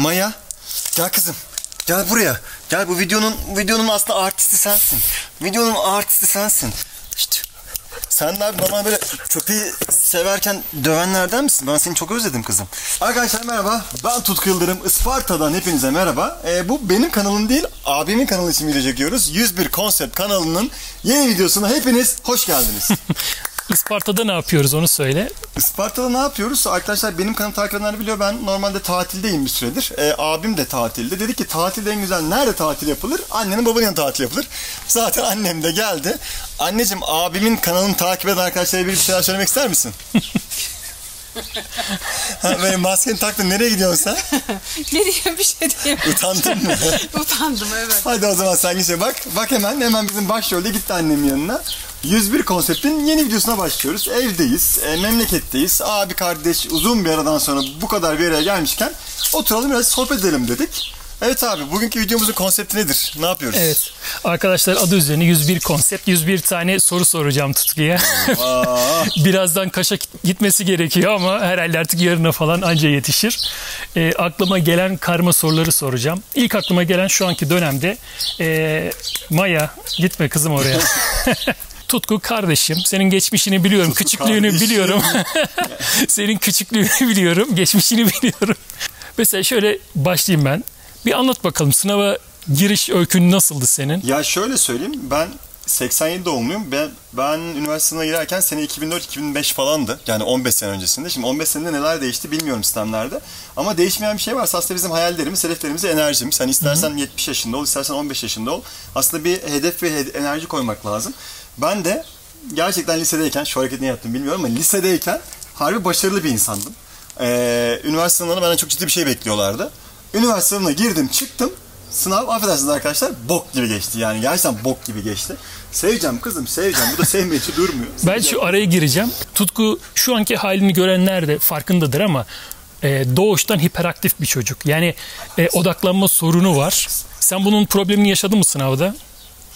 Maya gel kızım. Gel buraya. Gel bu videonun videonun aslında artisti sensin. Videonun artisti sensin. İşte sen de abi normal böyle köpeği severken dövenlerden misin? Ben seni çok özledim kızım. Arkadaşlar merhaba. Ben Tutku Yıldırım. Isparta'dan hepinize merhaba. Ee, bu benim kanalım değil, abimin kanalı için video çekiyoruz. 101 Konsept kanalının yeni videosuna hepiniz hoş geldiniz. Isparta'da ne yapıyoruz onu söyle. Isparta'da ne yapıyoruz? Arkadaşlar benim kanalı takip edenler biliyor ben normalde tatildeyim bir süredir. Ee, abim de tatilde. Dedi ki tatilde en güzel nerede tatil yapılır? Annenin babanın yanında tatil yapılır. Zaten annem de geldi. Anneciğim abimin kanalını takip eden arkadaşlara bir şeyler söylemek ister misin? ha, böyle maskeni taktın nereye gidiyorsun sen? ne diyeyim bir şey diyeyim. Utandın mı? Utandım evet. Hadi o zaman sen git bak. Bak hemen hemen bizim başrolde gitti annemin yanına. 101 konseptin yeni videosuna başlıyoruz. Evdeyiz, e, memleketteyiz. Abi kardeş uzun bir aradan sonra bu kadar bir araya gelmişken oturalım biraz sohbet edelim dedik. Evet abi bugünkü videomuzun konsepti nedir? Ne yapıyoruz? Evet. Arkadaşlar adı üzerine 101 konsept, 101 tane soru soracağım Tutku'ya. Birazdan Kaş'a gitmesi gerekiyor ama herhalde artık yarına falan anca yetişir. E, aklıma gelen karma soruları soracağım. İlk aklıma gelen şu anki dönemde e, Maya gitme kızım oraya. Tutku kardeşim. Senin geçmişini biliyorum. Tutku küçüklüğünü kardeşim. biliyorum. Senin küçüklüğünü biliyorum. Geçmişini biliyorum. Mesela şöyle başlayayım ben. Bir anlat bakalım sınava giriş öykün nasıldı senin? ya şöyle söyleyeyim ben 87 doğumluyum. Ben, ben üniversiteye girerken sene 2004-2005 falandı. Yani 15 sene öncesinde. Şimdi 15 senede neler değişti bilmiyorum sistemlerde. Ama değişmeyen bir şey varsa aslında bizim hayallerimiz, hedeflerimiz, enerjimiz. Hani istersen 70 yaşında ol, istersen 15 yaşında ol. Aslında bir hedef ve enerji koymak lazım. Ben de gerçekten lisedeyken, şu hareketi ne yaptım bilmiyorum ama lisedeyken harbi başarılı bir insandım. Ee, üniversite sınavında benden çok ciddi bir şey bekliyorlardı. Üniversite sınavına girdim, çıktım. Sınav affedersiniz arkadaşlar bok gibi geçti yani gerçekten bok gibi geçti. Seveceğim kızım seveceğim bu da sevmeye hiç durmuyor. Ben şu araya gireceğim. Tutku şu anki halini görenler de farkındadır ama e, doğuştan hiperaktif bir çocuk. Yani e, odaklanma sorunu var. Sen bunun problemini yaşadın mı sınavda?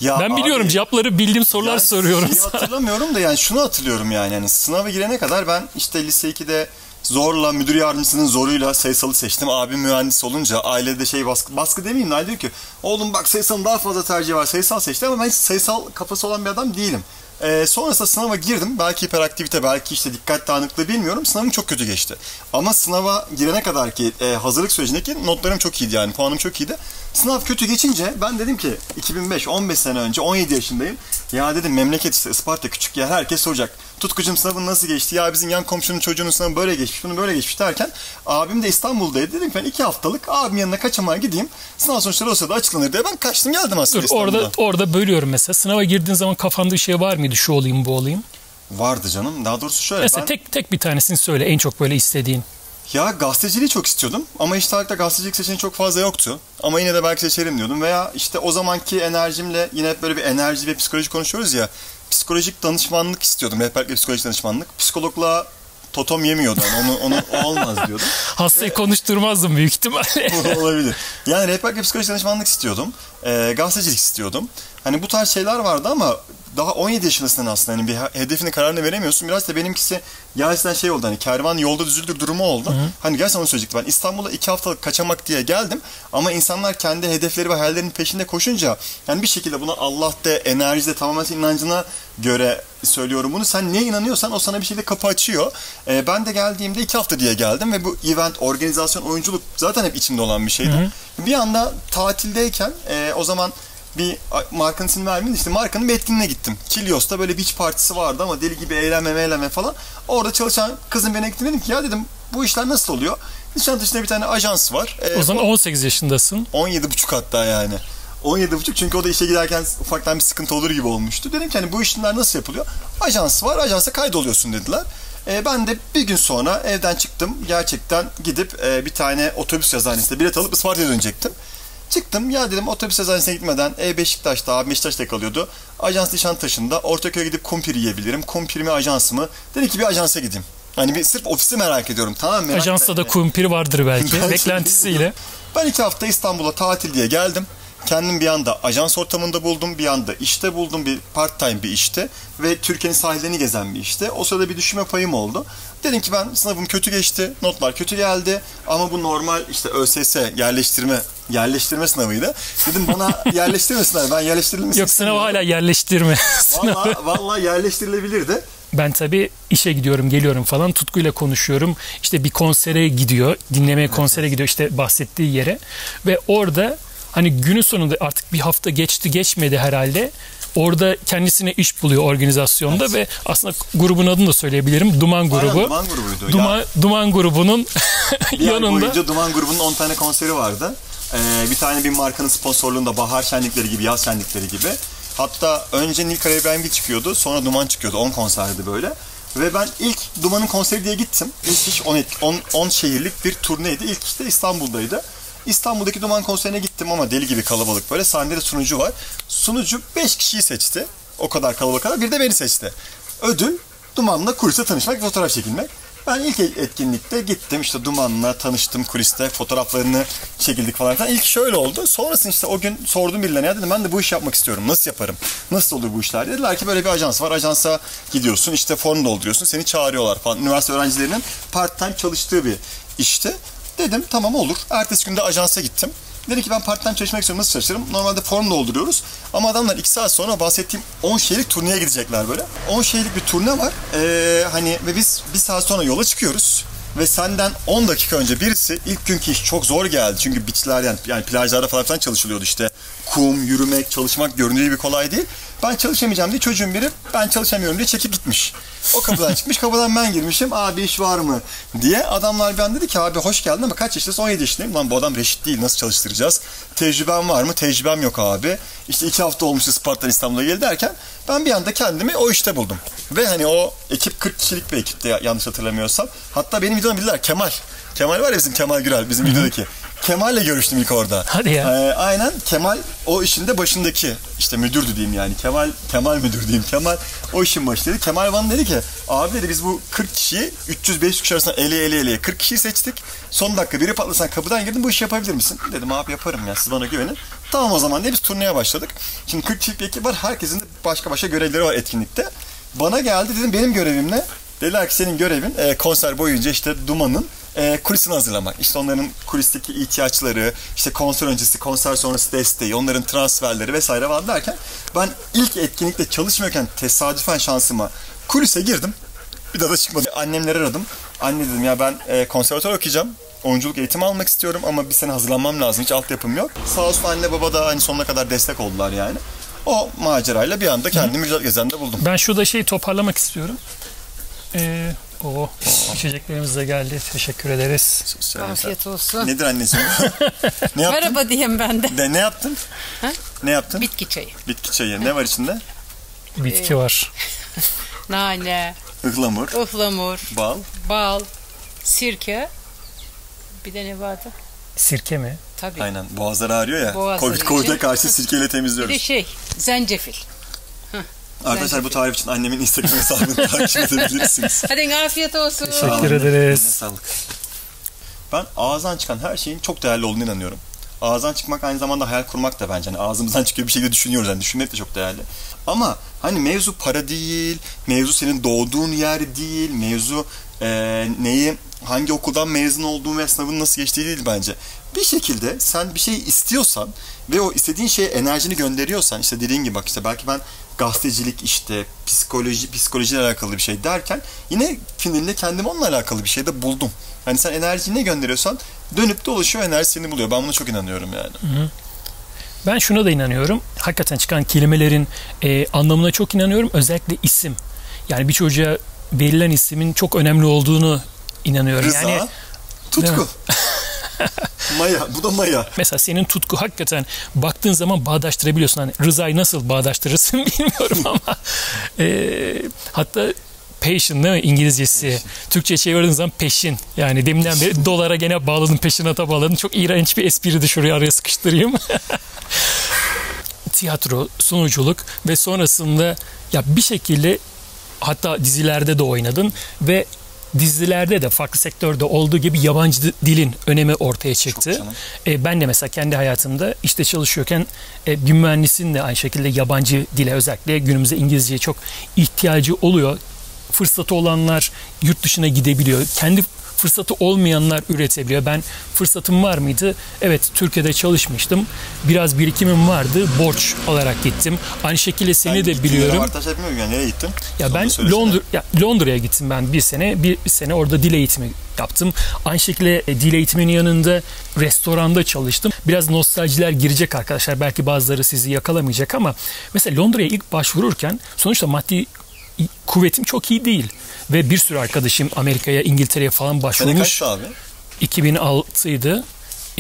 Ya ben biliyorum abi, cevapları bildiğim sorular yani soruyorum sana. hatırlamıyorum da yani şunu hatırlıyorum yani. yani sınava girene kadar ben işte lise 2'de zorla müdür yardımcısının zoruyla sayısalı seçtim. Abim mühendis olunca ailede şey baskı, baskı demeyeyim de diyor ki oğlum bak sayısalın daha fazla tercihi var sayısal seçti ama ben hiç sayısal kafası olan bir adam değilim. Ee, sonrasında sınava girdim. Belki hiperaktivite, belki işte dikkat dağınıklığı bilmiyorum. Sınavım çok kötü geçti. Ama sınava girene kadar ki e, hazırlık sürecindeki notlarım çok iyiydi yani. Puanım çok iyiydi. Sınav kötü geçince ben dedim ki 2005, 15 sene önce 17 yaşındayım. Ya dedim memleket işte Isparta küçük yer herkes soracak. Tutkucum sınavın nasıl geçti? Ya bizim yan komşunun çocuğunun sınavı böyle geçmiş, bunu böyle geçmiş derken abim de İstanbul'daydı. Dedim ben iki haftalık abim yanına kaçamaya gideyim. Sınav sonuçları o sırada açıklanır diye ben kaçtım geldim aslında Dur, İstanbul'a. orada orada bölüyorum mesela. Sınava girdiğin zaman kafanda bir şey var mıydı? Şu olayım, bu olayım. Vardı canım. Daha doğrusu şöyle. Mesela ben... tek tek bir tanesini söyle en çok böyle istediğin. Ya gazeteciliği çok istiyordum ama işte hayatta gazetecilik seçeneği çok fazla yoktu. Ama yine de belki seçerim diyordum veya işte o zamanki enerjimle yine hep böyle bir enerji ve psikoloji konuşuyoruz ya. Psikolojik danışmanlık istiyordum. Rehberlik ve psikolojik danışmanlık. Psikologla totom yemiyordu. Yani onu, onu o olmaz diyordum. Hastayı konuşturmazdım büyük ihtimalle. Olabilir. Yani rehberlik ve psikolojik danışmanlık istiyordum. Ee, gazetecilik istiyordum. Hani bu tarz şeyler vardı ama daha 17 yaşındasın aslında. Hani bir he- hedefini kararını veremiyorsun. Biraz da benimkisi gerçekten şey oldu. Hani kervan yolda düzüldür durumu oldu. Hani gerçekten onu söyleyecektim. Ben İstanbul'a iki haftalık kaçamak diye geldim. Ama insanlar kendi hedefleri ve hayallerinin peşinde koşunca yani bir şekilde buna Allah de, enerji de tamamen inancına göre söylüyorum bunu. Sen neye inanıyorsan o sana bir şekilde kapı açıyor. Ee, ben de geldiğimde iki hafta diye geldim ve bu event, organizasyon, oyunculuk zaten hep içimde olan bir şeydi. Bir anda tatildeyken e, o zaman bir markanın ismini vermeyeyim işte markanın bir etkinliğine gittim. Kilios'ta böyle beach partisi vardı ama deli gibi eğlenme meğlenme falan. Orada çalışan kızın beni ekledim dedim ki ya dedim bu işler nasıl oluyor? Nişantaşı'nda bir tane ajans var. Ee, o zaman 18 yaşındasın. 17 buçuk hatta yani. 17 buçuk çünkü o da işe giderken ufaktan bir sıkıntı olur gibi olmuştu. Dedim ki hani bu işler nasıl yapılıyor? Ajans var, ajansa kaydoluyorsun dediler. Ee, ben de bir gün sonra evden çıktım. Gerçekten gidip e, bir tane otobüs yazıhanesinde bilet alıp Isparta'ya dönecektim. Çıktım ya dedim otobüs hazanesine gitmeden e Beşiktaş'ta abi Beşiktaş'ta kalıyordu. Ajans Nişantaşı'nda Ortaköy'e gidip kumpir yiyebilirim. Kumpir mi ajans mı? Dedim ki bir ajansa gideyim. Hani bir sırf ofisi merak ediyorum. Tamam merak Ajansta da kumpir vardır belki. Belki Beklentisiyle. Ben iki hafta İstanbul'a tatil diye geldim. kendim bir anda ajans ortamında buldum, bir anda işte buldum, bir part time bir işte ve Türkiye'nin sahillerini gezen bir işte. O sırada bir düşünme payım oldu. Dedim ki ben sınavım kötü geçti, notlar kötü geldi ama bu normal işte ÖSS yerleştirme yerleştirme sınavıydı. Dedim bana yerleştirmesinler, ben yerleştirilmesi Yok sınav hala yerleştirme. sınavı. Valla, valla yerleştirilebilirdi. Ben tabii işe gidiyorum, geliyorum falan. Tutkuyla konuşuyorum. İşte bir konsere gidiyor. Dinlemeye konsere gidiyor işte bahsettiği yere. Ve orada hani günün sonunda artık bir hafta geçti geçmedi herhalde. Orada kendisine iş buluyor organizasyonda ve aslında grubun adını da söyleyebilirim. Duman grubu. Aynen, Duman grubuydu. Duman, Ya, Duman grubunun bir ay yanında. boyunca Duman grubunun 10 tane konseri vardı. Ee, bir tane bir markanın sponsorluğunda bahar şenlikleri gibi, yaz şenlikleri gibi. Hatta önce Nil Karabey'in çıkıyordu, sonra Duman çıkıyordu. 10 konserdi böyle. Ve ben ilk Duman'ın konseri diye gittim. İlk iş 10, 10, 10 şehirlik bir turneydi. İlk işte İstanbul'daydı. İstanbul'daki Duman konserine gittim ama deli gibi kalabalık böyle. Sahnede de sunucu var. Sunucu 5 kişiyi seçti. O kadar kalabalık kadar. Bir de beni seçti. Ödül Duman'la kuliste tanışmak, fotoğraf çekilmek. Ben ilk etkinlikte gittim işte Duman'la tanıştım kuliste fotoğraflarını çekildik falan filan. İlk şöyle oldu. Sonrasında işte o gün sordum birilerine ya dedim ben de bu işi yapmak istiyorum. Nasıl yaparım? Nasıl olur bu işler? Dediler ki böyle bir ajans var. Ajansa gidiyorsun işte form dolduruyorsun. Seni çağırıyorlar falan. Üniversite öğrencilerinin part time çalıştığı bir işte. Dedim tamam olur. Ertesi günde ajansa gittim. Dedi ki ben part-time çalışmak istiyorum. Nasıl çalışırım? Normalde form dolduruyoruz. Ama adamlar 2 saat sonra bahsettiğim 10 şehirlik turneye gidecekler böyle. 10 şehirlik bir turne var. Ee, hani ve biz bir saat sonra yola çıkıyoruz. Ve senden 10 dakika önce birisi ilk günkü iş çok zor geldi. Çünkü beachler yani, yani plajlarda falan filan çalışılıyordu işte. Kum, yürümek, çalışmak göründüğü gibi kolay değil. Ben çalışamayacağım diye çocuğun biri ben çalışamıyorum diye çekip gitmiş. O kapıdan çıkmış kapıdan ben girmişim. Abi iş var mı diye. Adamlar an dedi ki abi hoş geldin ama kaç yaşındasın? 17 yaşındayım. Lan bu adam reşit değil nasıl çalıştıracağız? Tecrüben var mı? Tecrübem yok abi. İşte iki hafta olmuştu Spartan İstanbul'a geldi derken ben bir anda kendimi o işte buldum. Ve hani o ekip 40 kişilik bir ekipti ya- yanlış hatırlamıyorsam. Hatta benim videomu bildiler Kemal. Kemal var ya bizim Kemal Gürel bizim videodaki. Kemal'le görüştüm ilk orada. Hadi ya. Ee, aynen Kemal o işin de başındaki işte müdürdü diyeyim yani. Kemal Kemal müdür diyeyim. Kemal o işin başındaydı. Kemal bana dedi ki abi dedi biz bu 40 kişiyi 300-500 kişi arasında ele ele ele 40 kişiyi seçtik. Son dakika biri patlasan kapıdan girdin bu işi yapabilir misin? Dedim abi yaparım ya siz bana güvenin. Tamam o zaman diye biz turneye başladık. Şimdi 40 kişilik bir ekip var. Herkesin de başka başka görevleri var etkinlikte. Bana geldi dedim benim görevim ne? Dediler ki senin görevin e, konser boyunca işte Duman'ın e, kulisini hazırlamak. İşte onların kulisteki ihtiyaçları, işte konser öncesi, konser sonrası desteği, onların transferleri vesaire var derken ben ilk etkinlikte çalışmıyorken tesadüfen şansıma kulise girdim. Bir daha da çıkmadım. Annemleri aradım. Anne dedim ya ben e, konservatuar okuyacağım. Oyunculuk eğitimi almak istiyorum ama bir sene hazırlanmam lazım. Hiç altyapım yok. Sağ olsun anne baba da hani sonuna kadar destek oldular yani. O macerayla bir anda kendimi Müjdat Gezen'de buldum. Ben şurada şeyi toparlamak istiyorum. Ee, o içeceklerimiz de geldi. Teşekkür ederiz. Afiyet olsun. Nedir anneciğim? ne yaptın? Merhaba diyeyim ben de. De, ne yaptın? Ha? Ne yaptın? Bitki çayı. Bitki çayı. Ne var içinde? Bitki var. Nane, Ihlamur, ıhlamur, bal. bal, sirke. Bir de ne vardı? Sirke mi? Tabii. Aynen. Boğazları ağrıyor ya. Boğazları Covid, Covid'e için. karşı sirkeyle Bir de temizliyoruz. şey, zencefil. Arkadaşlar bu tarif için annemin Instagram hesabını takip edebilirsiniz. Hadi afiyet olsun. Teşekkür ederiz. Sağlık. Ben ağızdan çıkan her şeyin çok değerli olduğunu inanıyorum. Ağızdan çıkmak aynı zamanda hayal kurmak da bence. Hani ağzımızdan çıkıyor bir şekilde düşünüyoruz. Yani düşünmek de çok değerli. Ama hani mevzu para değil, mevzu senin doğduğun yer değil, mevzu eee, neyi, hangi okuldan mezun olduğun ve sınavın nasıl geçtiği değil bence. Bir şekilde sen bir şey istiyorsan ve o istediğin şeye enerjini gönderiyorsan işte dediğin gibi bak işte belki ben gazetecilik işte psikoloji psikolojiyle alakalı bir şey derken yine finalinde kendimi onunla alakalı bir şey de buldum. Hani sen enerjini ne gönderiyorsan dönüp dolaşıyor enerji seni buluyor. Ben buna çok inanıyorum yani. Ben şuna da inanıyorum. Hakikaten çıkan kelimelerin e, anlamına çok inanıyorum. Özellikle isim. Yani bir çocuğa verilen ismin çok önemli olduğunu inanıyorum. Rıza, Yani tutku. maya, bu da maya. mesela senin tutku hakikaten baktığın zaman bağdaştırabiliyorsun. Hani Rıza'yı nasıl bağdaştırırsın bilmiyorum ama e, hatta passion değil mi İngilizcesi? Türkçe çevirdiğin zaman peşin. Yani deminden beri dolara gene bağladın peşinata bağladın. Çok iğrenç bir espri de şuraya araya sıkıştırayım. Tiyatro, sunuculuk ve sonrasında ya bir şekilde hatta dizilerde de oynadın ve dizilerde de farklı sektörde olduğu gibi yabancı dilin önemi ortaya çıktı. E, ben de mesela kendi hayatımda işte çalışıyorken e, bir mühendisin de aynı şekilde yabancı dile özellikle günümüzde İngilizceye çok ihtiyacı oluyor. Fırsatı olanlar yurt dışına gidebiliyor. Kendi fırsatı olmayanlar üretebiliyor. Ben fırsatım var mıydı? Evet Türkiye'de çalışmıştım. Biraz birikimim vardı. Borç alarak gittim. Aynı şekilde seni Yani de biliyorum. avantaj yapmıyor yani nereye gittin? Ya Onu ben. Londra ya Londra'ya gittim ben bir sene. Bir sene orada dil eğitimi yaptım. Aynı şekilde e, dil eğitiminin yanında restoranda çalıştım. Biraz nostaljiler girecek arkadaşlar. Belki bazıları sizi yakalamayacak ama mesela Londra'ya ilk başvururken sonuçta maddi kuvvetim çok iyi değil. Ve bir sürü arkadaşım Amerika'ya, İngiltere'ye falan Sene başvurmuş. kaçtı abi? 2006'ydı.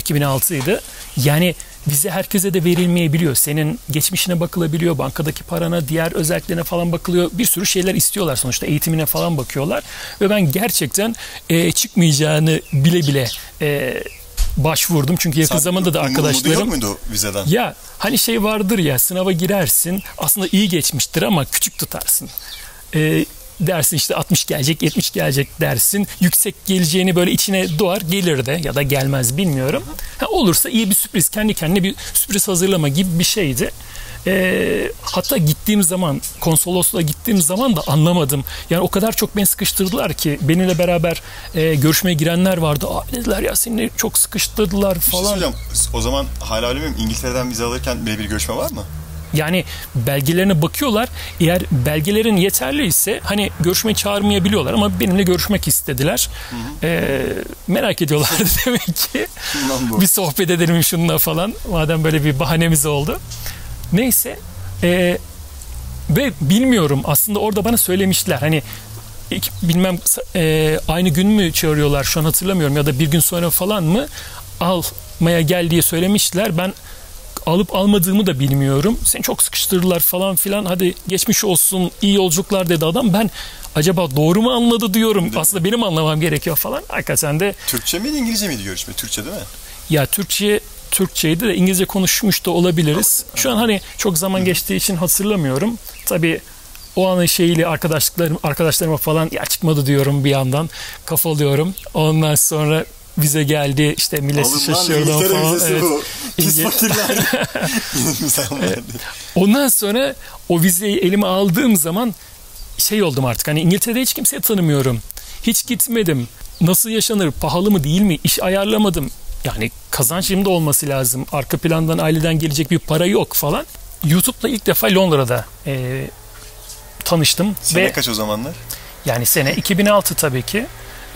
2006'ydı. Yani vize herkese de verilmeyebiliyor. Senin geçmişine bakılabiliyor, bankadaki parana, diğer özelliklerine falan bakılıyor. Bir sürü şeyler istiyorlar sonuçta. Eğitimine falan bakıyorlar. Ve ben gerçekten e, çıkmayacağını bile bile e, başvurdum. Çünkü yakın Sen zamanda da arkadaşlarım muydu vizeden? ya hani şey vardır ya sınava girersin aslında iyi geçmiştir ama küçük tutarsın. Ee, dersin işte 60 gelecek 70 gelecek dersin. Yüksek geleceğini böyle içine doğar gelir de ya da gelmez bilmiyorum. Ha, olursa iyi bir sürpriz kendi kendine bir sürpriz hazırlama gibi bir şeydi. Ee, hatta gittiğim zaman konsolosluğa gittiğim zaman da anlamadım. Yani o kadar çok beni sıkıştırdılar ki benimle beraber e, görüşmeye girenler vardı. Abi dediler ya seni çok sıkıştırdılar Bir şey falan. O zaman hala öyle miyim? İngiltere'den vize alırken birebir görüşme var mı? Yani belgelerine bakıyorlar. Eğer belgelerin yeterliyse hani görüşmeye çağırmayabiliyorlar ama benimle görüşmek istediler. Ee, merak ediyorlar demek ki. Bir sohbet edelim şununla falan. Madem böyle bir bahanemiz oldu. Neyse. ee, ve bilmiyorum aslında orada bana söylemişler. Hani ilk- bilmem ee, aynı gün mü çağırıyorlar şu an hatırlamıyorum ya da bir gün sonra falan mı almaya gel diye söylemişler. Ben alıp almadığımı da bilmiyorum. Seni çok sıkıştırdılar falan filan. Hadi geçmiş olsun iyi yolculuklar dedi adam. Ben acaba doğru mu anladı diyorum. Aslında benim anlamam gerekiyor falan. Hakikaten de Türkçe miydi İngilizce miydi görüşme? Türkçe değil mi? ya Türkçe Türkçeydi de İngilizce konuşmuş da olabiliriz. Şu an hani çok zaman geçtiği için hatırlamıyorum. Tabii o anın şeyiyle arkadaşlıklarım arkadaşlarıma falan ya çıkmadı diyorum bir yandan kafalıyorum. Ondan sonra vize geldi işte millet Alın lan şaşırdı İngiltere falan. Evet. bu. Pis fakirler. Ondan sonra o vizeyi elime aldığım zaman şey oldum artık hani İngiltere'de hiç kimseyi tanımıyorum. Hiç gitmedim. Nasıl yaşanır? Pahalı mı değil mi? İş ayarlamadım. Yani kazancım da olması lazım. Arka plandan aileden gelecek bir para yok falan. YouTube'la ilk defa Londra'da e, tanıştım. Sene Ve kaç o zamanlar? yani sene 2006 tabii ki.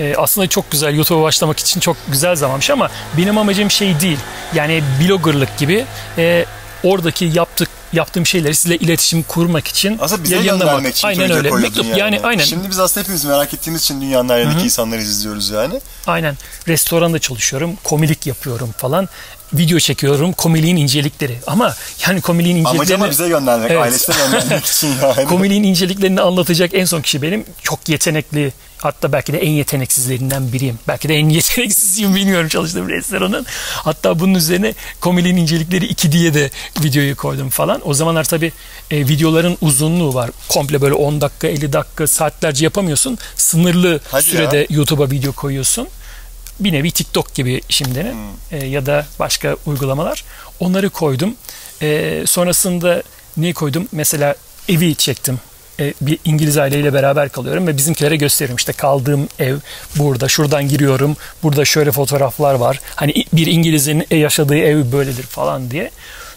Ee, aslında çok güzel YouTube'a başlamak için çok güzel zamanmış ama benim amacım şey değil. Yani bloggerlık gibi e, oradaki yaptık yaptığım şeyleri sizle iletişim kurmak için Aslında bize yayınlamak. göndermek için Aynen öyle. Mektup yani, aynen. Şimdi biz aslında hepimiz merak ettiğimiz için dünyanın her yerindeki insanları izliyoruz yani. Aynen. Restoranda çalışıyorum. Komilik yapıyorum falan. Video çekiyorum. Komiliğin incelikleri. Ama yani komiliğin Amacı inceliklerini ama bize göndermek, Evet. ailesine göndermek için yani. komiliğin inceliklerini anlatacak en son kişi benim. Çok yetenekli. Hatta belki de en yeteneksizlerinden biriyim. Belki de en yeteneksiziyim bilmiyorum çalıştığım restoranın. Hatta bunun üzerine komiliğin incelikleri 2 diye de videoyu koydum falan. O zamanlar tabii e, videoların uzunluğu var. Komple böyle 10 dakika, 50 dakika, saatlerce yapamıyorsun. Sınırlı Hadi sürede YouTube'a video koyuyorsun. Bir nevi TikTok gibi şimdi e, ya da başka uygulamalar. Onları koydum. E, sonrasında ne koydum? Mesela evi çektim. E, bir İngiliz aileyle beraber kalıyorum ve bizimkilere gösteriyorum. İşte kaldığım ev burada, şuradan giriyorum. Burada şöyle fotoğraflar var. Hani bir İngiliz'in yaşadığı ev böyledir falan diye.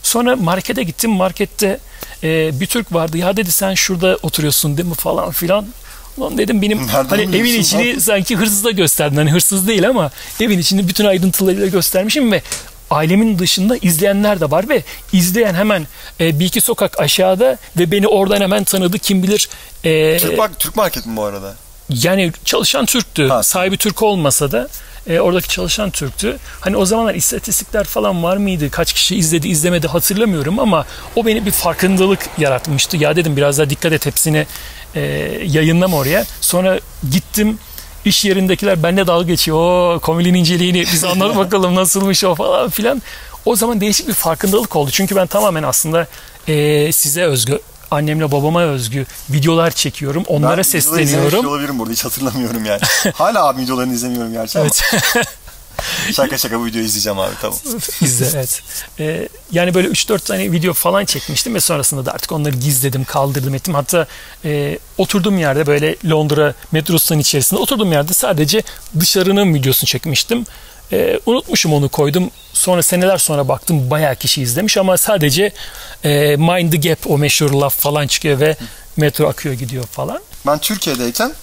Sonra markete gittim. Markette e, bir Türk vardı. Ya dedi sen şurada oturuyorsun değil mi falan filan. Ulan dedim benim Nereden hani evin içini lan? sanki hırsıza gösterdin. Hani hırsız değil ama evin içini bütün ayrıntılarıyla göstermişim ve ailemin dışında izleyenler de var ve izleyen hemen e, bir iki sokak aşağıda ve beni oradan hemen tanıdı. Kim bilir e, Türk, mark- Türk market mi bu arada? yani çalışan Türktü. Ha. Sahibi Türk olmasa da e, oradaki çalışan Türktü. Hani o zamanlar istatistikler falan var mıydı? Kaç kişi izledi izlemedi hatırlamıyorum ama o beni bir farkındalık yaratmıştı. Ya dedim biraz daha dikkat et hepsini e, yayınlama oraya. Sonra gittim iş yerindekiler benimle dalga geçiyor. O komilin inceliğini biz anlat bakalım nasılmış o falan filan. O zaman değişik bir farkındalık oldu. Çünkü ben tamamen aslında e, size özgü annemle babama özgü videolar çekiyorum. Onlara Ben sesleniyorum. olabilirim burada hiç hatırlamıyorum yani. Hala abi videolarını izlemiyorum gerçi ama. Şaka şaka bu videoyu izleyeceğim abi tamam. İzle evet. Ee, yani böyle 3-4 tane video falan çekmiştim ve sonrasında da artık onları gizledim, kaldırdım ettim. Hatta e, oturduğum yerde böyle Londra metrosunun içerisinde oturduğum yerde sadece dışarının videosunu çekmiştim. E, unutmuşum onu koydum. Sonra seneler sonra baktım bayağı kişi izlemiş ama sadece e, Mind the Gap o meşhur laf falan çıkıyor ve metro akıyor gidiyor falan. Ben Türkiye'deyken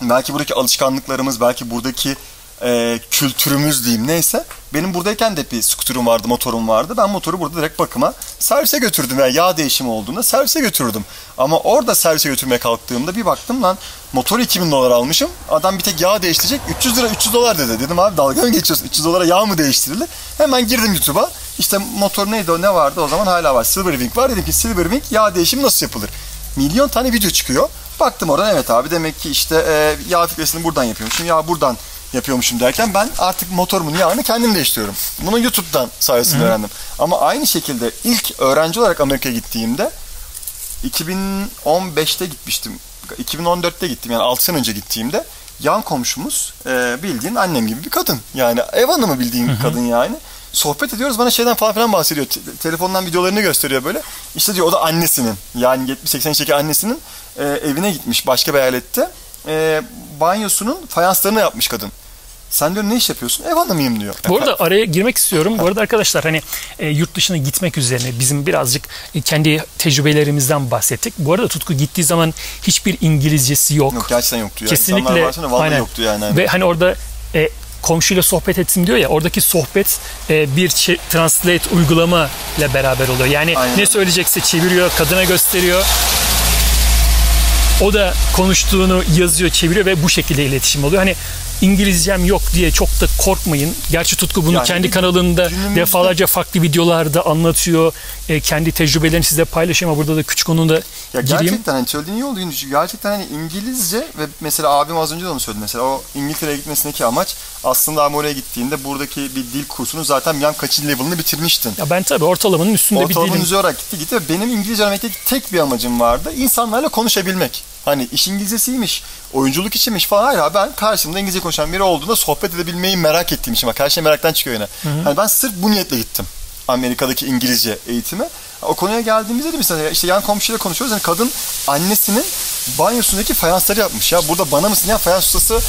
belki buradaki alışkanlıklarımız, belki buradaki e, kültürümüz diyeyim neyse. Benim buradayken de bir skuterum vardı, motorum vardı. Ben motoru burada direkt bakıma servise götürdüm. Yani yağ değişimi olduğunda servise götürürdüm. Ama orada servise götürmeye kalktığımda bir baktım lan motoru 2000 dolar almışım. Adam bir tek yağ değiştirecek 300 lira 300 dolar dedi. Dedim abi dalga mı geçiyorsun? 300 dolara yağ mı değiştirilir? Hemen girdim YouTube'a. İşte motor neydi o ne vardı o zaman hala var. Silverwing var. Dedim ki Silverwing yağ değişimi nasıl yapılır? Milyon tane video çıkıyor. Baktım oradan evet abi demek ki işte e, yağ filtresini buradan yapıyormuşum. Yağ buradan yapıyormuşum derken ben artık motorumun yağını kendim değiştiriyorum. Bunu YouTube'dan sayesinde öğrendim. Ama aynı şekilde ilk öğrenci olarak Amerika'ya gittiğimde 2015'te gitmiştim. 2014'te gittim yani 6 sene önce gittiğimde yan komşumuz e, bildiğin annem gibi bir kadın. Yani ev hanımı bildiğin bir kadın yani. Sohbet ediyoruz bana şeyden falan filan bahsediyor. Te- telefondan videolarını gösteriyor böyle. İşte diyor o da annesinin yani 70-80 yaşındaki annesinin e, evine gitmiş başka bir eyalette. E, banyosunun fayanslarını yapmış kadın. Sen diyor ne iş yapıyorsun? Ev hanımıyım diyor. Bu arada araya girmek istiyorum. Bu arada arkadaşlar hani e, yurt dışına gitmek üzerine bizim birazcık e, kendi tecrübelerimizden bahsettik. Bu arada Tutku gittiği zaman hiçbir İngilizcesi yok. Yok gerçekten yoktu. Yani. Kesinlikle. Vallahi aynen. yoktu yani. Hani. Ve hani orada e, komşuyla sohbet etsin diyor ya oradaki sohbet e, bir çe- translate uygulama ile beraber oluyor. Yani Aynen. ne söyleyecekse çeviriyor, kadına gösteriyor. O da konuştuğunu yazıyor, çeviriyor ve bu şekilde iletişim oluyor. Hani İngilizcem yok diye çok da korkmayın. Gerçi Tutku bunu Yani kendi kanalında günümüzde- defalarca farklı videolarda anlatıyor. E, kendi tecrübelerini size paylaşıyor ama burada da küçük onun da Ya gireyim. gerçekten hani söylediğin iyi oldu. Gerçekten hani İngilizce ve mesela abim az önce de onu söyledi. Mesela o İngiltere'ye gitmesindeki amaç aslında abi oraya gittiğinde buradaki bir dil kursunu zaten bir an kaçıncı level'ını bitirmiştin. Ya ben tabii ortalamanın üstünde bir Ortalamanın dilim. üzeri olarak gitti gitti ve benim İngilizce öğrenmekteki tek bir amacım vardı. İnsanlarla konuşabilmek. Hani iş İngilizcesiymiş, oyunculuk içinmiş falan. Hayır abi ben karşımda İngilizce konuşan biri olduğunda sohbet edebilmeyi merak ettiğim için. Bak her şey meraktan çıkıyor yine. Hani ben sırf bu niyetle gittim. Amerika'daki İngilizce eğitime. O konuya geldiğimizde de mesela işte yan komşuyla konuşuyoruz. Yani kadın annesinin banyosundaki fayansları yapmış ya. Burada bana mısın ya fayans ustası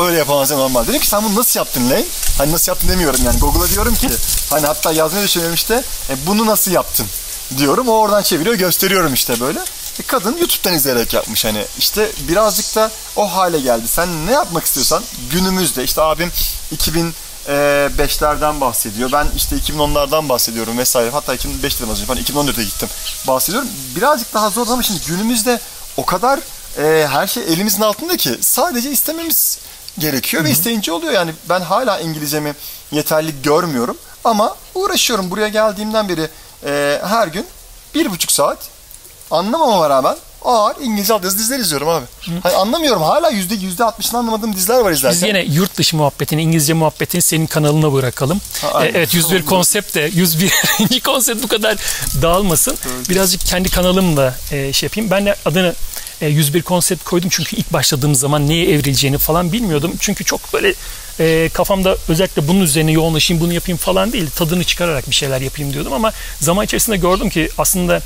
öyle yapamaz ya normal. Dedim ki sen bunu nasıl yaptın Lane? Hani nasıl yaptın demiyorum yani. Google'a diyorum ki hani hatta yazmayı düşünüyorum işte e, bunu nasıl yaptın diyorum. O oradan çeviriyor gösteriyorum işte böyle. E, kadın YouTube'dan izleyerek yapmış hani. işte birazcık da o hale geldi. Sen ne yapmak istiyorsan günümüzde işte abim 2005'lerden bahsediyor. Ben işte 2010'lardan bahsediyorum vesaire. Hatta 2005 dedim az önce. Ben 2014'e gittim. Bahsediyorum. Birazcık daha zor ama şimdi günümüzde o kadar e, her şey elimizin altında ki sadece istememiz gerekiyor ve isteyince oluyor. Yani ben hala İngilizcemi yeterli görmüyorum ama uğraşıyorum. Buraya geldiğimden beri e, her gün bir buçuk saat anlamamama rağmen ağır İngilizce altyazı diziler izliyorum abi. Hani anlamıyorum. Hala yüzde yüzde altmışını anlamadığım diziler var izlerken. Biz yine yurt dışı muhabbetini, İngilizce muhabbetini senin kanalına bırakalım. Ha, aynen. E, evet 101 konsept de 101. konsept bu kadar dağılmasın. Birazcık kendi kanalımla e, şey yapayım. Ben de adını e, 101 konsept koydum çünkü ilk başladığım zaman neye evrileceğini falan bilmiyordum. Çünkü çok böyle e, kafamda özellikle bunun üzerine yoğunlaşayım, bunu yapayım falan değil. Tadını çıkararak bir şeyler yapayım diyordum ama zaman içerisinde gördüm ki aslında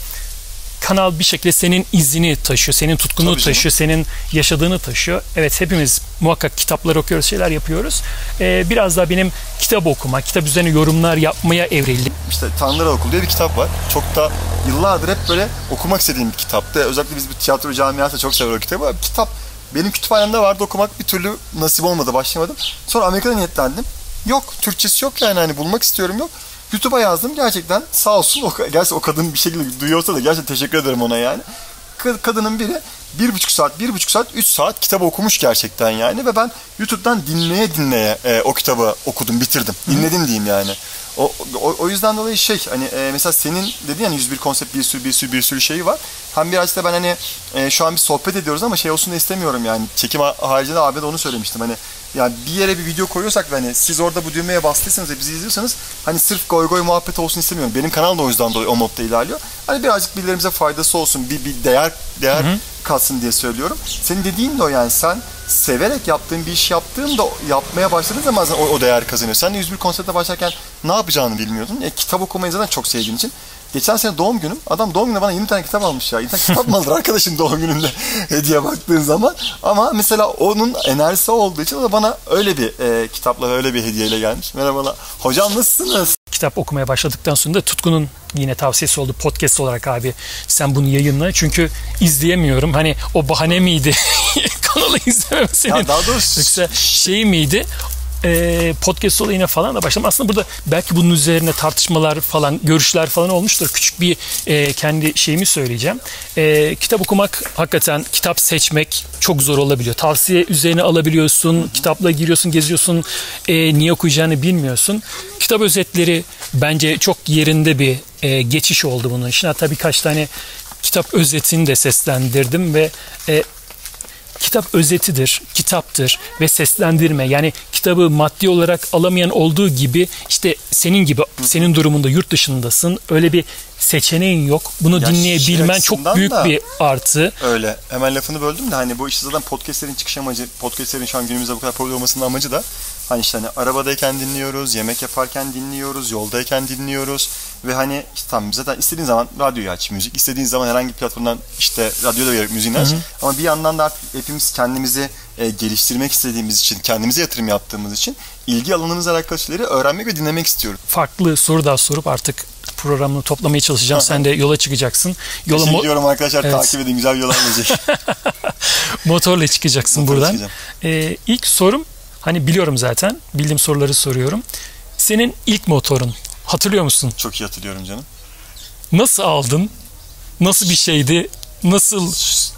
kanal bir şekilde senin izini taşıyor, senin tutkunu Tabii canım. taşıyor, senin yaşadığını taşıyor. Evet hepimiz muhakkak kitaplar okuyoruz, şeyler yapıyoruz. Ee, biraz daha benim kitap okuma, kitap üzerine yorumlar yapmaya evrildim. İşte Tanrılar Okulu diye bir kitap var. Çok da yıllardır hep böyle okumak istediğim bir kitaptı. Özellikle biz bir tiyatro camiası çok sever o kitabı. Kitap benim kütüphanemde vardı okumak bir türlü nasip olmadı başlamadım. Sonra Amerika'da niyetlendim. Yok Türkçesi yok yani hani bulmak istiyorum yok. YouTube'a yazdım gerçekten sağ olsun o, gerçi o kadın bir şekilde duyuyorsa da gerçekten teşekkür ederim ona yani. Ka- Kadının biri bir buçuk saat, bir buçuk saat, üç saat kitap okumuş gerçekten yani ve ben YouTube'dan dinleye dinleye e, o kitabı okudum, bitirdim. Dinledim diyeyim yani. O, o, o yüzden dolayı şey hani e, mesela senin dediğin yani 101 konsept bir sürü bir sürü bir sürü şeyi var. Hem biraz da ben hani e, şu an bir sohbet ediyoruz ama şey olsun da istemiyorum yani. Çekim ha- haricinde abi de onu söylemiştim hani yani bir yere bir video koyuyorsak ve hani siz orada bu düğmeye bastıysanız ve bizi izliyorsanız hani sırf goy goy muhabbet olsun istemiyorum. Benim kanal da o yüzden dolayı o modda ilerliyor. Hani birazcık birilerimize faydası olsun, bir, bir değer değer kalsın diye söylüyorum. Senin dediğin de o yani sen severek yaptığın bir iş yaptığında yapmaya başladığın zaman o, o değer kazanıyor. Sen de 101 konsepte başlarken ne yapacağını bilmiyordun. E, kitap okumayı zaten çok sevdiğin için. Geçen sene doğum günüm. Adam doğum gününe bana 20 tane kitap almış ya. 20 tane kitap mı alır arkadaşın doğum gününde hediye baktığın zaman. Ama mesela onun enerjisi olduğu için o da bana öyle bir e, kitapla öyle bir hediyeyle gelmiş. Merhabalar. Hocam nasılsınız? kitap okumaya başladıktan sonra da Tutku'nun yine tavsiyesi oldu podcast olarak abi sen bunu yayınla çünkü izleyemiyorum hani o bahane miydi kanalı izlemem senin Ya daha doğrusu yoksa şey miydi e, podcast olayına falan da başladım. Aslında burada belki bunun üzerine tartışmalar falan, görüşler falan olmuştur. Küçük bir e, kendi şeyimi söyleyeceğim. E, kitap okumak hakikaten kitap seçmek çok zor olabiliyor. Tavsiye üzerine alabiliyorsun, kitapla giriyorsun, geziyorsun, e, niye okuyacağını bilmiyorsun. Kitap özetleri bence çok yerinde bir e, geçiş oldu bunun için. Hatta birkaç tane kitap özetini de seslendirdim ve e, kitap özetidir, kitaptır ve seslendirme. Yani kitabı maddi olarak alamayan olduğu gibi işte senin gibi senin durumunda yurt dışındasın. Öyle bir seçeneğin yok. Bunu Ya dinleyebilmen çok büyük bir artı. Öyle. Hemen lafını böldüm de hani bu işte zaten podcastlerin çıkış amacı, podcastlerin şu an günümüzde bu kadar popüler olmasının amacı da hani işte hani arabadayken dinliyoruz, yemek yaparken dinliyoruz, yoldayken dinliyoruz ve hani işte tamam zaten istediğin zaman radyoyu aç müzik, istediğin zaman herhangi bir platformdan işte radyoda ver müziğini aç ama bir yandan da artık hepimiz kendimizi e, geliştirmek istediğimiz için, kendimize yatırım yaptığımız için ilgi alanımızla alakalı şeyleri öğrenmek ve dinlemek istiyoruz. Farklı soru daha sorup artık programını toplamaya çalışacağım. Sen de yola çıkacaksın. Yola Teşekkür ediyorum arkadaşlar. Evet. Takip edin. Güzel bir gelecek. motorla çıkacaksın Motorla buradan. çıkacağım. Ee, ilk sorum hani biliyorum zaten. Bildiğim soruları soruyorum. Senin ilk motorun hatırlıyor musun? Çok iyi hatırlıyorum canım. Nasıl aldın? Nasıl bir şeydi? Nasıl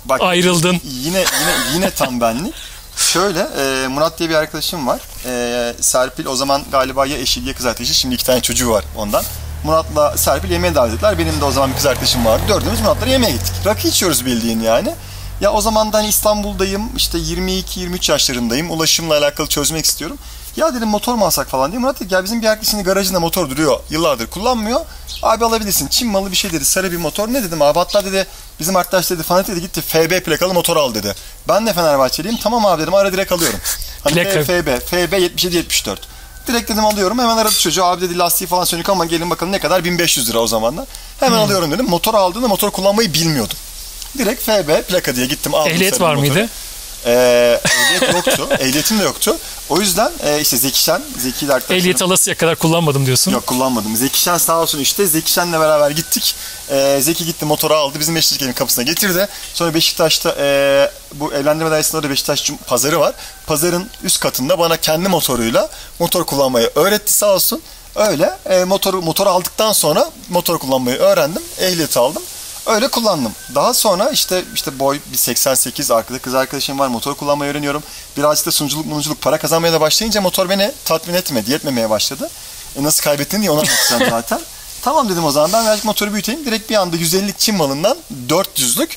Bak, ayrıldın? Yine yine yine tam benlik. Şöyle e, Murat diye bir arkadaşım var. E, Serpil o zaman galiba ya eşi ya kız arkadaşı. Şimdi iki tane çocuğu var ondan. Murat'la Serpil yemeğe davet ettiler. Benim de o zaman bir kız arkadaşım vardı. Dördümüz Murat'la yemeğe gittik. Rakı içiyoruz bildiğin yani. Ya o zaman da hani İstanbul'dayım. işte 22-23 yaşlarındayım. Ulaşımla alakalı çözmek istiyorum. Ya dedim motor mu alsak falan diye. Murat dedi ya bizim bir arkadaşının garajında motor duruyor. Yıllardır kullanmıyor. Abi alabilirsin. Çin malı bir şey dedi. Sarı bir motor. Ne dedim abi? Hatta dedi bizim arkadaş dedi fanatik dedi gitti FB plakalı motor al dedi. Ben de Fenerbahçeliyim. Tamam abi dedim ara direkt alıyorum. Hani Plaka. FB, FB 77-74. Direkt dedim alıyorum. Hemen aradı çocuğu. Abi dedi lastiği falan sönük ama gelin bakalım ne kadar? 1500 lira o zamanlar. Hemen alıyorum dedim. Motor aldığında motor kullanmayı bilmiyordum. Direkt FB plaka diye gittim aldım. Ehliyet var motoru. mıydı? Ee, ehliyet yoktu. Ehliyetim de yoktu. O yüzden e, işte Zeki Şen, Zeki de arkadaşlarım- Ehliyet alasıya kadar kullanmadım diyorsun. Yok kullanmadım. Zeki Şen sağ olsun işte. Zeki Şen'le beraber gittik. Ee, Zeki gitti motoru aldı. Bizim Beşiktaş'ın kapısına getirdi. Sonra Beşiktaş'ta e, bu evlendirme dairesinde orada Beşiktaş pazarı var. Pazarın üst katında bana kendi motoruyla motor kullanmayı öğretti sağ olsun. Öyle e, motoru motor aldıktan sonra motor kullanmayı öğrendim. Ehliyet aldım. Öyle kullandım. Daha sonra işte işte boy bir 88 arkada kız arkadaşım var motor kullanmayı öğreniyorum. Birazcık da sunuculuk munuculuk para kazanmaya da başlayınca motor beni tatmin etmedi, yetmemeye başladı. E nasıl kaybettin diye onu anlatacağım zaten. tamam dedim o zaman ben birazcık motoru büyüteyim. Direkt bir anda 150'lik Çin malından 400'lük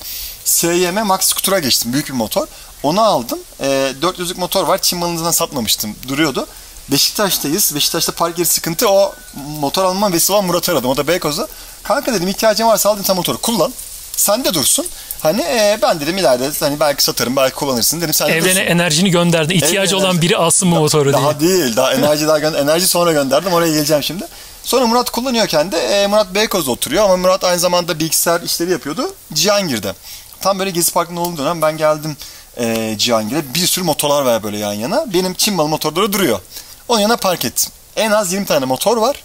SYM Max Scooter'a geçtim. Büyük bir motor. Onu aldım. E, 400'lük motor var. Çin malından satmamıştım. Duruyordu. Beşiktaş'tayız. Beşiktaş'ta park yeri sıkıntı. O motor almam vesile olan Murat'ı aradım. O da Beykoz'da. Kanka dedim ihtiyacın varsa aldın sen motoru kullan. Sen de dursun. Hani e, ben dedim ileride hani belki satarım belki kullanırsın dedim sen de Evrene dursun. enerjini gönderdin. İhtiyacı Evrene olan enerji. biri alsın bu motoru diye. Daha değil. Daha enerji daha gö- enerji sonra gönderdim. Oraya geleceğim şimdi. Sonra Murat kullanıyorken de e, Murat Beykoz'da oturuyor ama Murat aynı zamanda bilgisayar işleri yapıyordu. Cihangir'de. Tam böyle Gezi Parkı'nın olduğu dönem ben geldim e, Cihangir'e. Bir sürü motorlar var böyle yan yana. Benim Çin malı motorları duruyor. Onun yanına park ettim. En az 20 tane motor var.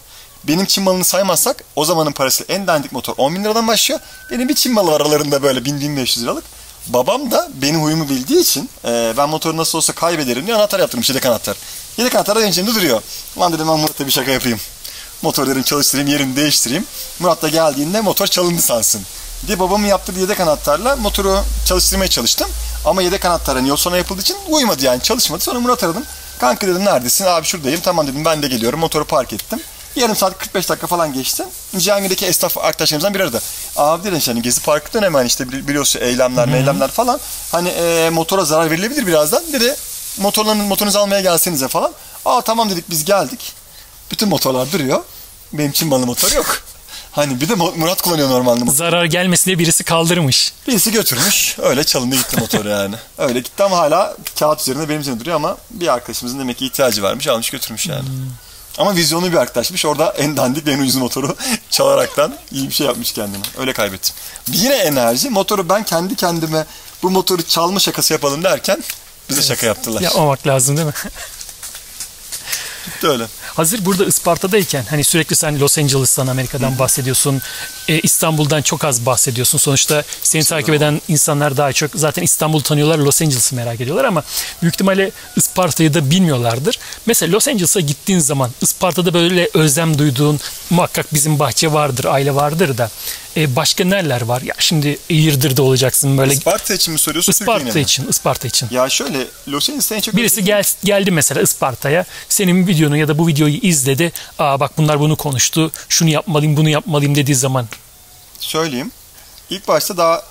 Benim Çin malını saymazsak o zamanın parası en dandik motor 10 bin liradan başlıyor. Benim bir Çin malı var aralarında böyle 1000-1500 liralık. Babam da benim huyumu bildiği için e, ben motoru nasıl olsa kaybederim diye anahtar yaptırmış yedek anahtar. Yedek anahtar da cebimde duruyor. Lan dedim ben Murat'a bir şaka yapayım. Motor dedim çalıştırayım yerini değiştireyim. Murat da geldiğinde motor çalındı sansın. diye babamın yaptığı yedek anahtarla motoru çalıştırmaya çalıştım. Ama yedek anahtar hani yol sonra yapıldığı için uymadı yani çalışmadı. Sonra Murat aradım. Kanka dedim neredesin? Abi şuradayım. Tamam dedim ben de geliyorum. Motoru park ettim. Yarım saat 45 dakika falan geçti. Cihangir'deki esnaf arkadaşlarımızdan biri aradı. Abi dedi hani Gezi Parkı dönemi hani işte bili- biliyorsun eylemler meylemler falan. Hani e, motora zarar verilebilir birazdan. Dedi motorlarınız motorunuzu almaya gelsenize falan. Aa tamam dedik biz geldik. Bütün motorlar duruyor. Benim Çin malı motor yok. Hani bir de Mu- Murat kullanıyor normalde. Zarar gelmesin diye birisi kaldırmış. Birisi götürmüş. Öyle çalındı gitti motor yani. Öyle gitti ama hala kağıt üzerinde benim üzerinde duruyor ama bir arkadaşımızın demek ki ihtiyacı varmış almış götürmüş yani. Ama vizyonlu bir arkadaşmış. Orada en dandik en ucuz motoru çalaraktan iyi bir şey yapmış kendine. Öyle kaybettim. Yine enerji. Motoru ben kendi kendime bu motoru çalma şakası yapalım derken bize şaka yaptılar. Yapmamak lazım değil mi? Gitti öyle. Hazır burada Isparta'dayken hani sürekli sen Los Angeles'tan Amerika'dan bahsediyorsun. e, İstanbul'dan çok az bahsediyorsun. Sonuçta seni takip eden insanlar daha çok zaten İstanbul'u tanıyorlar, Los Angeles'ı merak ediyorlar ama büyük ihtimalle Isparta'yı da bilmiyorlardır. Mesela Los Angeles'a gittiğin zaman Isparta'da böyle özlem duyduğun muhakkak bizim bahçe vardır, aile vardır da e, başka neler var? Ya şimdi Eğirdir'de olacaksın böyle Isparta için mi soruyorsun? Türkiye'nin Isparta mi? için, Isparta için. Ya şöyle Los Angeles'ta en çok Birisi gel, geldi mesela Isparta'ya senin videonu ya da bu videoyu izledi. Aa bak bunlar bunu konuştu. Şunu yapmalıyım bunu yapmalıyım dediği zaman. söyleyeyim. İlk başta daha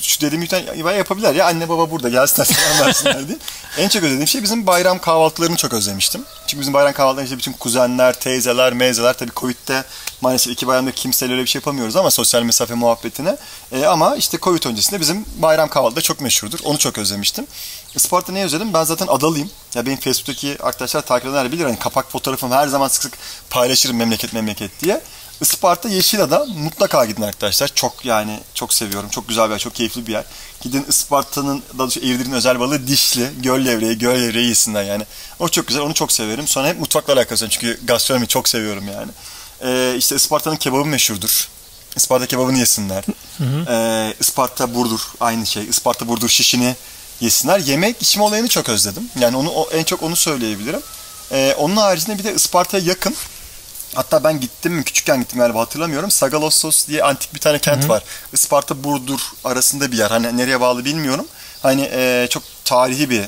şu dediğim ya yapabilirler ya anne baba burada gelsinler selam versinler diye. En çok özlediğim şey bizim bayram kahvaltılarını çok özlemiştim. Çünkü bizim bayram kahvaltılarında işte bütün kuzenler, teyzeler, meyzeler tabii Covid'de maalesef iki bayramda kimseyle öyle bir şey yapamıyoruz ama sosyal mesafe muhabbetine. E, ama işte Covid öncesinde bizim bayram kahvaltıda çok meşhurdur. Onu çok özlemiştim. Isparta ne özledim? Ben zaten adalıyım. Ya benim Facebook'taki arkadaşlar takip edenler bilir. Hani kapak fotoğrafım her zaman sık sık paylaşırım memleket memleket diye. Isparta Yeşilada mutlaka gidin arkadaşlar. Çok yani çok seviyorum. Çok güzel bir yer, çok keyifli bir yer. Gidin Isparta'nın, daha doğrusu Eğirdir'in özel balığı dişli. Göl levreği, göl levreği yesinler yani. O çok güzel, onu çok severim. Sonra hep mutfakla alakası var çünkü gastronomi çok seviyorum yani. Ee, işte Isparta'nın kebabı meşhurdur. Isparta kebabını yesinler. Ee, Isparta Burdur aynı şey. Isparta Burdur şişini yesinler. Yemek içme olayını çok özledim. Yani onu o- en çok onu söyleyebilirim. Ee, onun haricinde bir de Isparta'ya yakın Hatta ben gittim mi küçükken gittim galiba hatırlamıyorum. Sagalossos diye antik bir tane kent var. Isparta Burdur arasında bir yer. Hani nereye bağlı bilmiyorum. Hani e, çok tarihi bir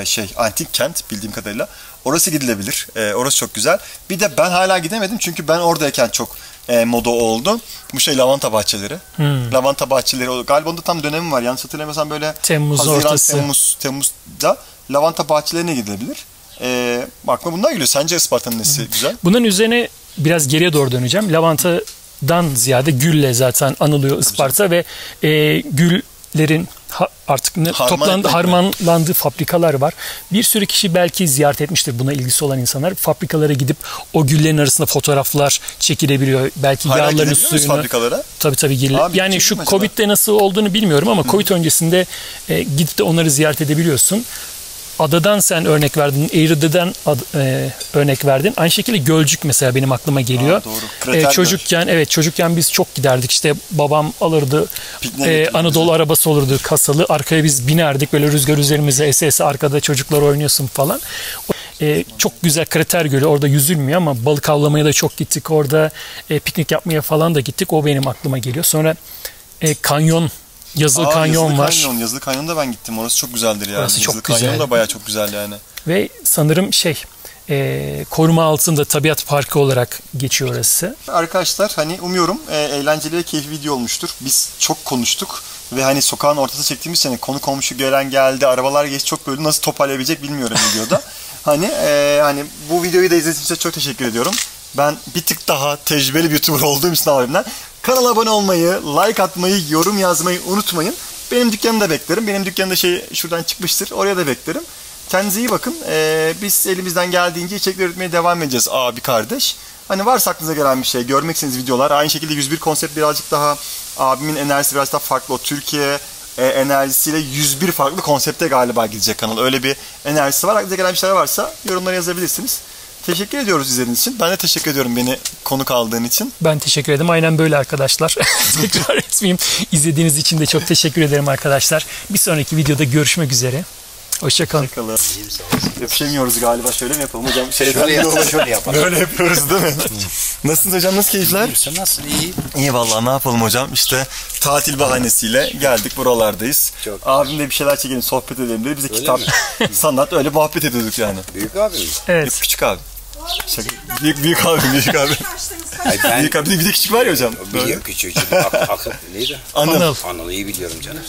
e, şey antik kent bildiğim kadarıyla. Orası gidilebilir. E, orası çok güzel. Bir de ben hala gidemedim çünkü ben oradayken çok e, moda oldu. Bu şey lavanta bahçeleri. Lavanta bahçeleri. Galiba onda tam dönemi var. Yanlış hatırlamıyorsam böyle Temmuz Haziran, ortası. Temmuz, Temmuz'da lavanta bahçelerine gidilebilir. E, aklıma bunlar geliyor. Sence Isparta'nın nesi güzel? Bunun üzerine biraz geriye doğru döneceğim. Lavantadan ziyade gülle zaten anılıyor Isparta ve e, güllerin artık ne, Harman toplandı, harmanlandığı fabrikalar var. Bir sürü kişi belki ziyaret etmiştir buna ilgisi olan insanlar. Fabrikalara gidip o güllerin arasında fotoğraflar çekilebiliyor. Belki Hala yağlarını suyunu. fabrikalara? Tabii tabii girilir. Abi, yani şu mi acaba? Covid'de nasıl olduğunu bilmiyorum ama Covid öncesinde e, gidip de onları ziyaret edebiliyorsun. Adadan sen örnek verdin, Eğride'den ad- e, örnek verdin. Aynı şekilde Gölcük mesela benim aklıma geliyor. Aa, doğru. E, çocukken evet çocukken biz çok giderdik. İşte babam alırdı e, Anadolu arabası olurdu kasalı. Arkaya biz binerdik böyle rüzgar üzerimize ese arkada çocuklar oynuyorsun falan. E, çok güzel krater gölü orada yüzülmüyor ama balık avlamaya da çok gittik. Orada e, piknik yapmaya falan da gittik. O benim aklıma geliyor. Sonra e, kanyon Yazılı Aa, kanyon Yazılı var. Kanyon, Yazılı Kanyon'da ben gittim. Orası çok güzeldir yani. Orası çok Yazılı Kanyon güzel. da bayağı çok güzel yani. Ve sanırım şey e, koruma altında tabiat parkı olarak geçiyor orası. Arkadaşlar hani umuyorum e, eğlenceli ve keyifli video olmuştur. Biz çok konuştuk ve hani sokağın ortasında çektiğimiz hani konu komşu gelen geldi, arabalar geçti çok böyle nasıl toparlayabilecek bilmiyorum videoda. hani e, hani bu videoyu da izlediğiniz için çok teşekkür ediyorum. Ben bir tık daha tecrübeli bir YouTuber olduğum için abimden. Kanala abone olmayı, like atmayı, yorum yazmayı unutmayın. Benim dükkanımda beklerim. Benim dükkanımda şey şuradan çıkmıştır. Oraya da beklerim. Kendinize iyi bakın. Ee, biz elimizden geldiğince içerikler üretmeye devam edeceğiz abi kardeş. Hani varsa aklınıza gelen bir şey, görmek istediğiniz videolar. Aynı şekilde 101 konsept birazcık daha abimin enerjisi biraz daha farklı. O Türkiye e, enerjisiyle 101 farklı konsepte galiba gidecek kanal. Öyle bir enerjisi var. Aklınıza gelen bir şeyler varsa yorumlara yazabilirsiniz. Teşekkür ediyoruz izlediğiniz için. Ben de teşekkür ediyorum beni konuk aldığın için. Ben teşekkür ederim. Aynen böyle arkadaşlar. Tekrar etmeyeyim. İzlediğiniz için de çok teşekkür ederim arkadaşlar. Bir sonraki videoda görüşmek üzere. Hoşçakalın. Bakalım. Öpüşemiyoruz galiba. Şöyle mi yapalım hocam? Şöyle, Şöyle yapalım, şöyle yapalım. Böyle yapıyoruz değil mi? Nasılsınız hocam? Nasıl keyifler? Sen nasılsın? İyi. İyi vallahi ne yapalım hocam işte tatil bahanesiyle geldik buralardayız. Çok Abim de bir şeyler çekelim sohbet edelim dedi. Bize kitap, sanat öyle muhabbet ediyorduk yani. Büyük abim. Yok Evet. küçük abi. Şaka. Büyük, büyük abi, büyük abi. Ay ben büyük abi. Bir de, küçük var ya hocam. Biliyorum küçüğü. Ak, akıl neydi? Anıl. Anıl. İyi biliyorum canım.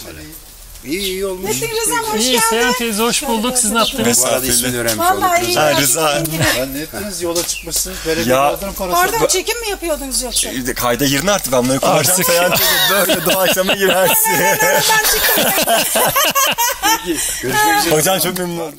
İyi iyi olmuş. Metin Rıza'm hoş İyi geldin. Seyhan teyze hoş bulduk. Siz ne yaptınız? Bu arada ismini öğrenmiş Vallahi olduk. iyi. Ha, Rıza. Ben ne ettiniz yola çıkmışsınız. Belediye Ya-. Pardon çekim mi yapıyordunuz yoksa? E, Kayda girin artık ben bunları kullanacağım. Artık. Seyhan teyze böyle doğaçlama girersin. Ben çıktım. Hocam çok memnun oldum.